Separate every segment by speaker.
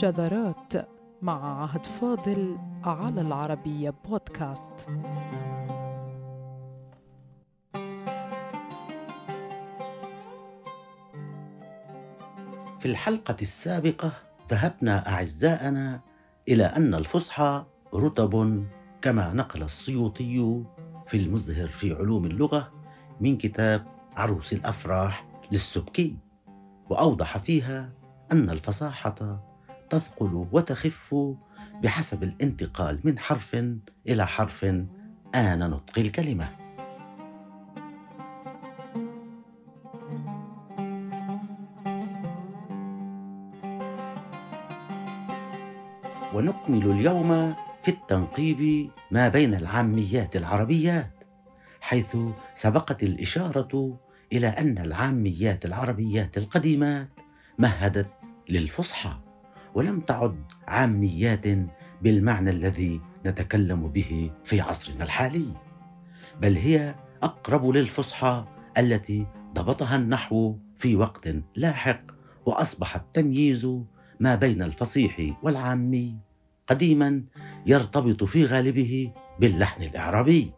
Speaker 1: شذرات مع عهد فاضل على العربية بودكاست.
Speaker 2: في الحلقة السابقة ذهبنا أعزائنا إلى أن الفصحى رتب كما نقل السيوطي في المزهر في علوم اللغة من كتاب عروس الأفراح للسبكي وأوضح فيها أن الفصاحة تثقل وتخف بحسب الانتقال من حرف إلى حرف. آن نطق الكلمة. ونكمل اليوم في التنقيب ما بين العاميات العربيات حيث سبقت الإشارة إلى أن العاميات العربيات القديمات مهدت للفصحى. ولم تعد عاميات بالمعنى الذي نتكلم به في عصرنا الحالي بل هي أقرب للفصحى التي ضبطها النحو في وقت لاحق وأصبح التمييز ما بين الفصيح والعامي قديما يرتبط في غالبه باللحن الإعرابي.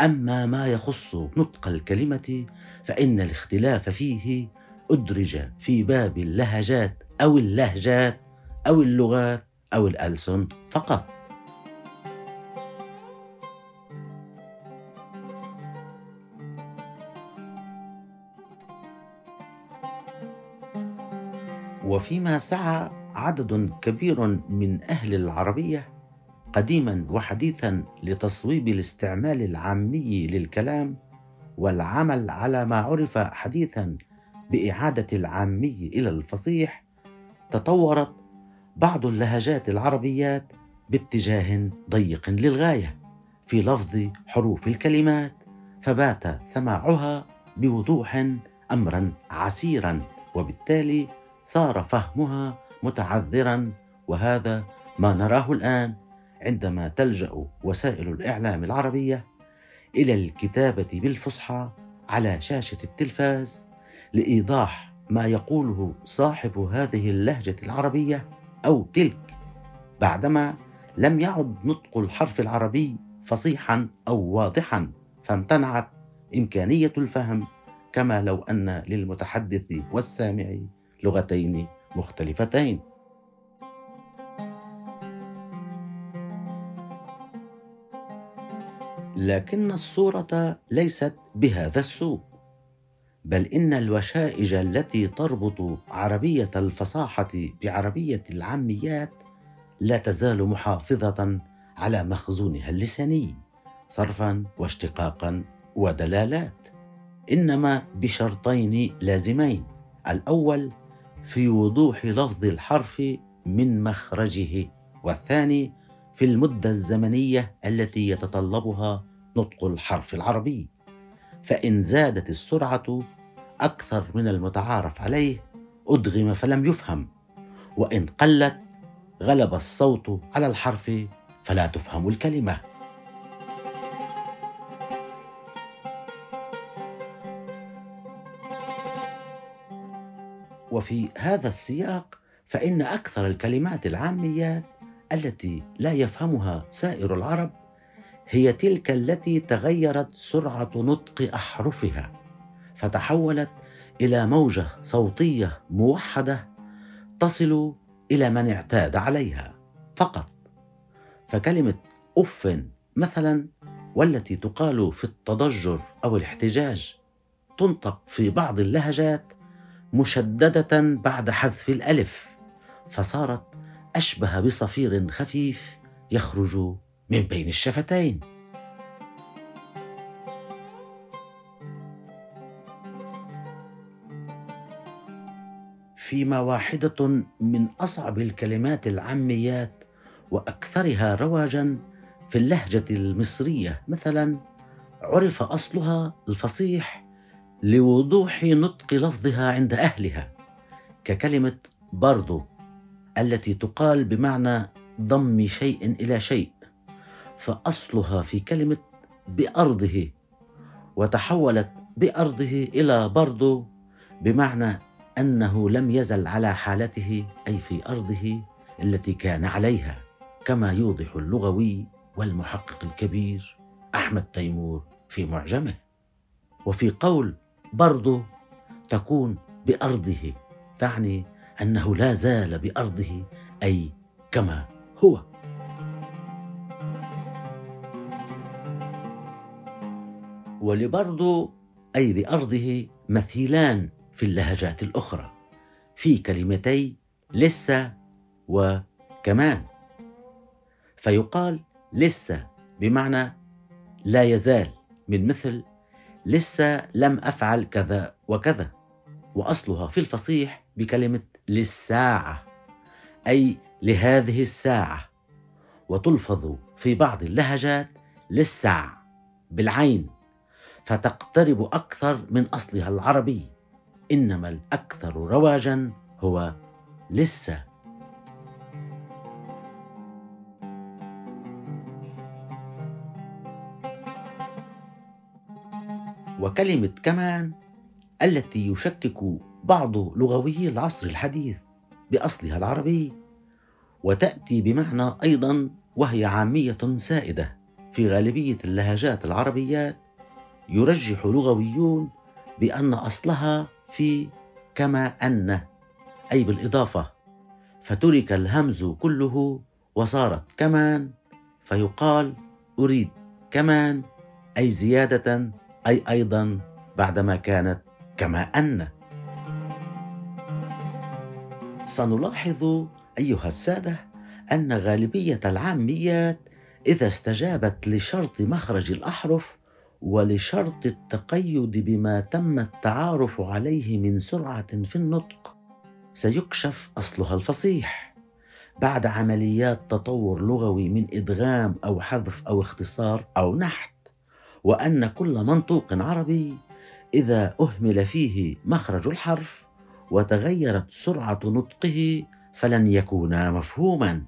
Speaker 2: أما ما يخص نطق الكلمة فإن الاختلاف فيه أدرج في باب اللهجات أو اللهجات أو اللغات أو الألسن فقط. وفيما سعى عدد كبير من أهل العربية قديما وحديثا لتصويب الاستعمال العامي للكلام والعمل على ما عرف حديثا بإعادة العامي إلى الفصيح تطورت بعض اللهجات العربيات باتجاه ضيق للغاية في لفظ حروف الكلمات فبات سماعها بوضوح امرا عسيرا وبالتالي صار فهمها متعذرا وهذا ما نراه الآن عندما تلجأ وسائل الإعلام العربية إلى الكتابة بالفصحى على شاشة التلفاز لإيضاح ما يقوله صاحب هذه اللهجة العربية أو تلك. بعدما لم يعد نطق الحرف العربي فصيحا أو واضحا فامتنعت إمكانية الفهم كما لو أن للمتحدث والسامع لغتين مختلفتين. لكن الصورة ليست بهذا السوء بل إن الوشائج التي تربط عربية الفصاحة بعربية العاميات لا تزال محافظة على مخزونها اللساني صرفا واشتقاقا ودلالات. إنما بشرطين لازمين. الأول في وضوح لفظ الحرف من مخرجه والثاني في المدة الزمنية التي يتطلبها نطق الحرف العربي. فإن زادت السرعة أكثر من المتعارف عليه أدغم فلم يفهم. وإن قلت غلب الصوت على الحرف فلا تفهم الكلمة. وفي هذا السياق فإن أكثر الكلمات العاميات التي لا يفهمها سائر العرب هي تلك التي تغيرت سرعة نطق أحرفها فتحولت إلى موجة صوتية موحدة تصل إلى من اعتاد عليها فقط. فكلمة اف مثلا والتي تقال في التضجر أو الاحتجاج تنطق في بعض اللهجات مشددة بعد حذف الألف فصارت أشبه بصفير خفيف يخرج من بين الشفتين. فيما واحدة من أصعب الكلمات العاميات وأكثرها رواجا في اللهجة المصرية مثلا عرف أصلها الفصيح لوضوح نطق لفظها عند أهلها ككلمة برضو التي تقال بمعنى ضم شيء إلى شيء. فأصلها في كلمة بأرضه وتحولت بأرضه إلى برضو بمعنى أنه لم يزل على حالته أي في أرضه التي كان عليها كما يوضح اللغوي والمحقق الكبير أحمد تيمور في معجمه. وفي قول برضه تكون بأرضه تعني أنه لا زال بأرضه أي كما هو. ولبرضه أي بأرضه مثيلان في اللهجات الأخرى في كلمتي لسه وكمان فيقال لسه بمعنى لا يزال من مثل لسه لم أفعل كذا وكذا وأصلها في الفصيح بكلمة للساعة أي لهذه الساعة وتلفظ في بعض اللهجات للسع بالعين. فتقترب أكثر من أصلها العربي. إنما الأكثر رواجا هو لسه. وكلمة كمان التي يشكك بعض لغويي العصر الحديث بأصلها العربي وتأتي بمعنى أيضا وهي عامية سائدة في غالبية اللهجات العربيات. يرجح لغويون بأن أصلها في كما أن أي بالإضافة فترك الهمز كله وصارت كمان فيقال أريد كمان أي زيادة أي أيضا بعدما كانت كما أن. سنلاحظ أيها السادة أن غالبية العاميات إذا استجابت لشرط مخرج الأحرف ولشرط التقيد بما تم التعارف عليه من سرعة في النطق. سيكشف أصلها الفصيح. بعد عمليات تطور لغوي من إدغام أو حذف أو اختصار أو نحت وأن كل منطوق عربي إذا أهمل فيه مخرج الحرف وتغيرت سرعة نطقه فلن يكون مفهوما.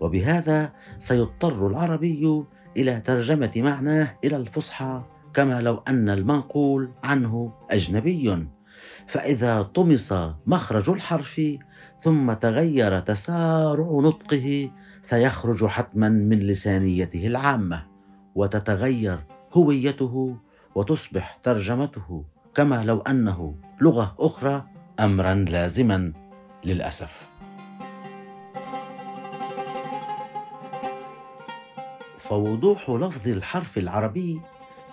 Speaker 2: وبهذا سيضطر العربي إلى ترجمة معناه إلى الفصحى كما لو أن المنقول عنه أجنبي. فإذا طمس مخرج الحرف ثم تغير تسارع نطقه سيخرج حتما من لسانيته العامة وتتغير هويته وتصبح ترجمته كما لو أنه لغة أخرى امرا لازما للأسف. فوضوح لفظ الحرف العربي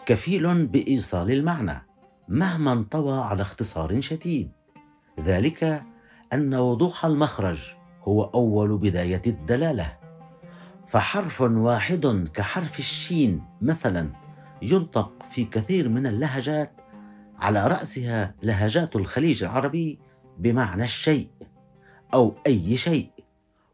Speaker 2: كفيل بإيصال المعنى مهما انطوى على اختصار شديد. ذلك أن وضوح المخرج هو أول بداية الدلالة. فحرف واحد كحرف الشين مثلا ينطق في كثير من اللهجات على رأسها لهجات الخليج العربي بمعنى الشيء أو أي شيء.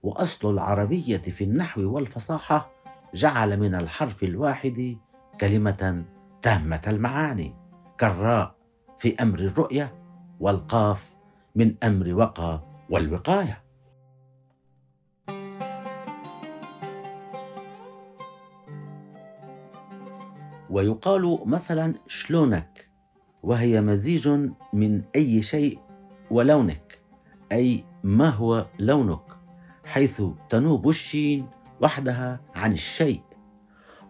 Speaker 2: وأصل العربية في النحو والفصاحة جعل من الحرف الواحد كلمة تامة المعاني كالراء في أمر الرؤية والقاف من أمر وقى والوقاية. ويقال مثلا شلونك وهي مزيج من أي شيء ولونك أي ما هو لونك حيث تنوب الشين وحدها عن الشيء.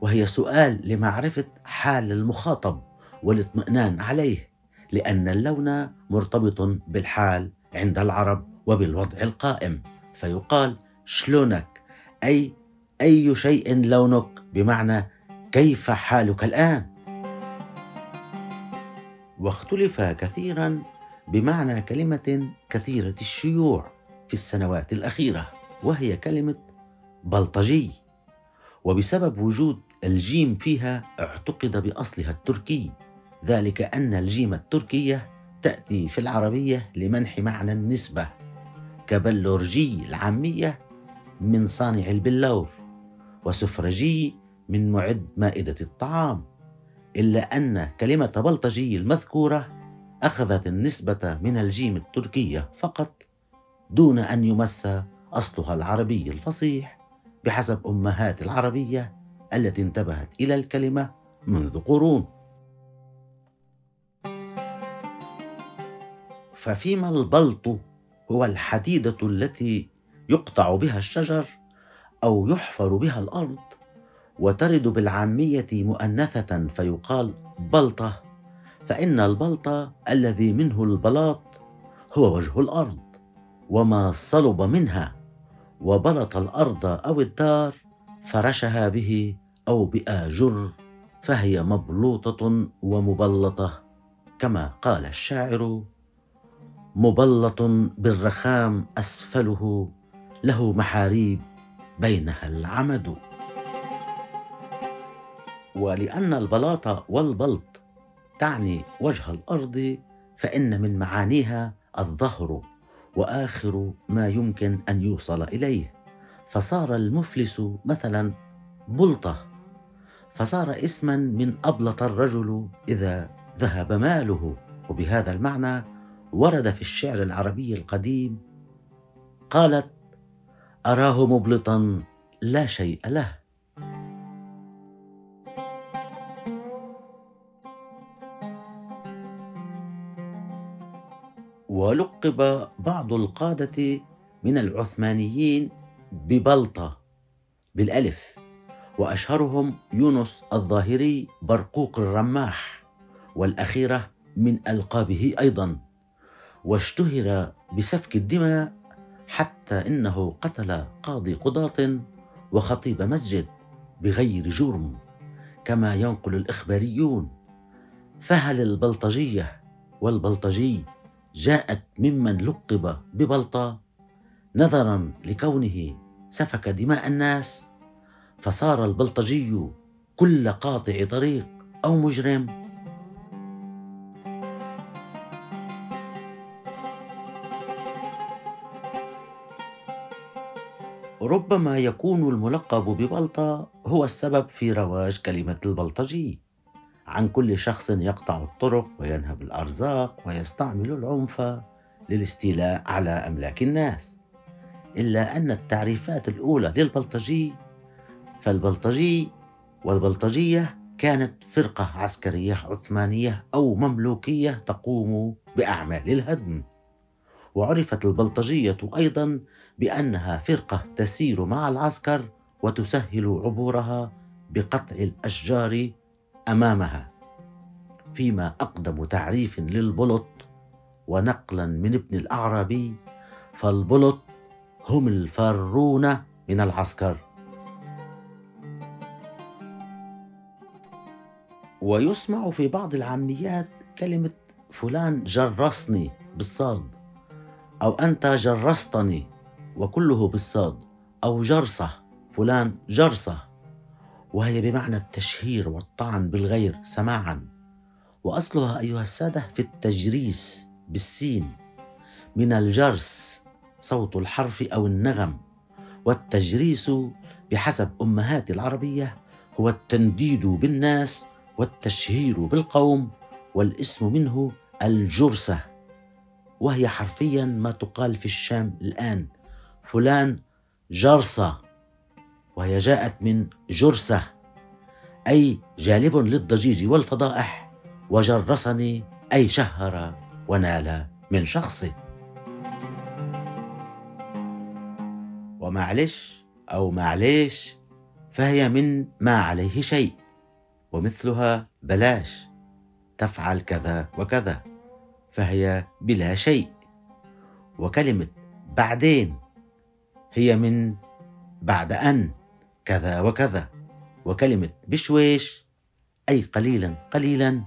Speaker 2: وهي سؤال لمعرفة حال المخاطب والاطمئنان عليه لأن اللون مرتبط بالحال عند العرب وبالوضع القائم. فيقال شلونك؟ أي أي شيء لونك؟ بمعنى كيف حالك الآن؟ واختلف كثيرا بمعنى كلمة كثيرة الشيوع في السنوات الأخيرة وهي كلمة بلطجي وبسبب وجود الجيم فيها اعتقد بأصلها التركي. ذلك أن الجيم التركيه تأتي في العربية لمنح معنى النسبة كبلورجي العامية من صانع البلور وسفرجي من معد مائدة الطعام. إلا أن كلمة بلطجي المذكورة أخذت النسبة من الجيم التركيه فقط دون أن يمس أصلها العربي الفصيح. بحسب أمهات العربية التي انتبهت إلى الكلمة منذ قرون. ففيما البلط هو الحديدة التي يقطع بها الشجر أو يحفر بها الأرض وترد بالعامية مؤنثة فيقال بلطة فإن البلط الذي منه البلاط هو وجه الأرض وما صلب منها وبلط الأرض أو الدار فرشها به أو بآجر فهي مبلوطة ومبلطة كما قال الشاعر مبلط بالرخام أسفله له محاريب بينها العمد. ولأن البلاط والبلط تعني وجه الأرض فإن من معانيها الظهر. وآخر ما يمكن أن يوصل إليه. فصار المفلس مثلا بلطة. فصار اسما من أبلط الرجل إذا ذهب ماله. وبهذا المعنى ورد في الشعر العربي القديم قالت أراه مبلطا لا شيء له. ولقب بعض القادة من العثمانيين ببلطة بالألف وأشهرهم يونس الظاهري برقوق الرماح والأخيرة من ألقابه أيضا. واشتهر بسفك الدماء حتى إنه قتل قاضي قضاة وخطيب مسجد بغير جرم كما ينقل الإخباريون. فهل البلطجية والبلطجي جاءت ممن لقب ببلطة نظرا لكونه سفك دماء الناس فصار البلطجي كل قاطع طريق أو مجرم. ربما يكون الملقب ببلطة هو السبب في رواج كلمة البلطجي. عن كل شخص يقطع الطرق وينهب الأرزاق ويستعمل العنف للاستيلاء على أملاك الناس. إلا أن التعريفات الأولى للبلطجي فالبلطجي والبلطجية كانت فرقة عسكرية عثمانية أو مملوكية تقوم بأعمال الهدم. وعرفت البلطجية أيضا بأنها فرقة تسير مع العسكر وتسهل عبورها بقطع الأشجار أمامها فيما أقدم تعريف للبلط ونقلا من ابن الأعرابي فالبلط هم الفارون من العسكر. ويسمع في بعض العاميات كلمة فلان جرسني بالصاد أو أنت جرستني وكله بالصاد أو جرسة فلان جرسة. وهي بمعنى التشهير والطعن بالغير سماعا. وأصلها أيها السادة في التجريس بالسين من الجرس صوت الحرف أو النغم. والتجريس بحسب أمهات العربية هو التنديد بالناس والتشهير بالقوم والاسم منه الجرسة. وهي حرفيا ما تقال في الشام الآن فلان جرسة. وهي جاءت من جرسة أي جالب للضجيج والفضائح وجرسني أي شهر ونال من شخصي ومعلش أو معليش فهي من ما عليه شيء ومثلها بلاش تفعل كذا وكذا فهي بلا شيء. وكلمة بعدين هي من بعد أن كذا وكذا. وكلمة بشويش أي قليلا قليلا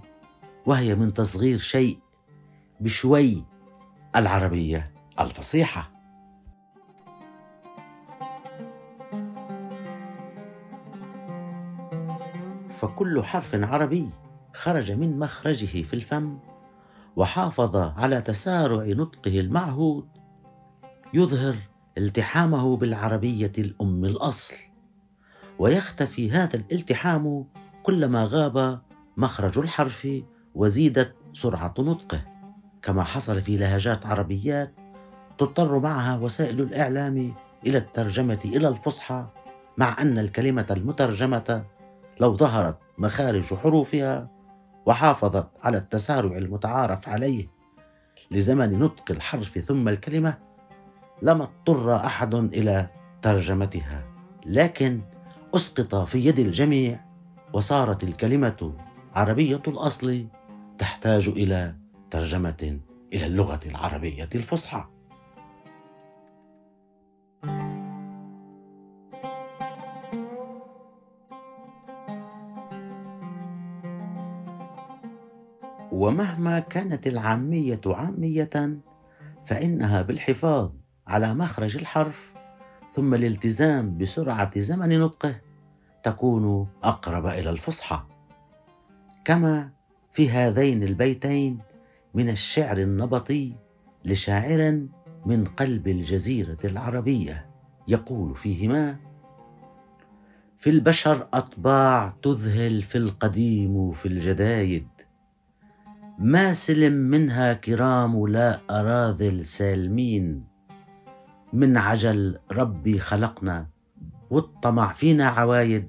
Speaker 2: وهي من تصغير شيء بشوي. العربية الفصيحة. فكل حرف عربي خرج من مخرجه في الفم وحافظ على تسارع نطقه المعهود. يظهر التحامه بالعربية الأم الأصل. ويختفي هذا الالتحام كلما غاب مخرج الحرف وزيدت سرعة نطقه. كما حصل في لهجات عربيات تضطر معها وسائل الإعلام إلى الترجمة إلى الفصحى مع أن الكلمة المترجمة لو ظهرت مخارج حروفها وحافظت على التسارع المتعارف عليه لزمن نطق الحرف ثم الكلمة لما اضطر أحد إلى ترجمتها. لكن أسقط في يد الجميع وصارت الكلمة عربية الأصل تحتاج إلى ترجمة إلى اللغة العربية الفصحى. ومهما كانت العامية عامية فإنها بالحفاظ على مخرج الحرف ثم الالتزام بسرعة زمن نطقه تكون أقرب إلى الفصحى. كما في هذين البيتين من الشعر النبطي لشاعر من قلب الجزيرة العربية يقول فيهما في البشر أطباع تذهل في القديم في الجدايد ما سلم منها كرام لا أراذل سالمين من عجل ربي خلقنا والطمع فينا عوايد.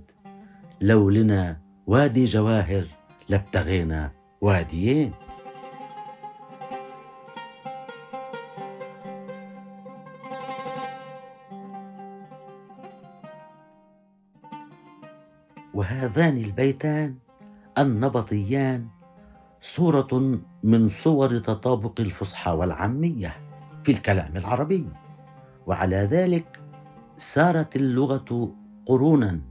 Speaker 2: لو لنا وادي جواهر لابتغينا واديين. وهذان البيتان النبطيان صورة من صور تطابق الفصحى والعامية في الكلام العربي. وعلى ذلك سارت اللغة قرونا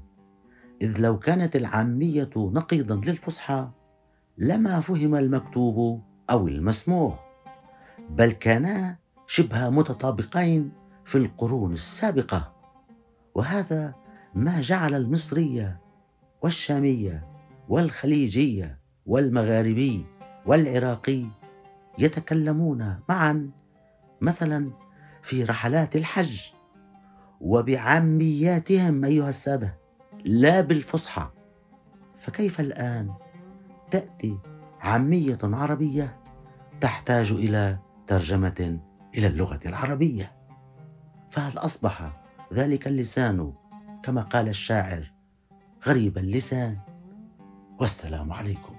Speaker 2: إذ لو كانت العامية نقيضا للفصحى لما فهم المكتوب أو المسموع بل كانا شبه متطابقين في القرون السابقة. وهذا ما جعل المصرية والشامية والخليجية والمغاربي والعراقي يتكلمون معا مثلا في رحلات الحج وبعامياتهم أيها السادة لا بالفصحى. فكيف الآن تأتي عامية عربية تحتاج إلى ترجمة إلى اللغة العربية؟ فهل أصبح ذلك اللسان كما قال الشاعر غريب اللسان؟ والسلام عليكم.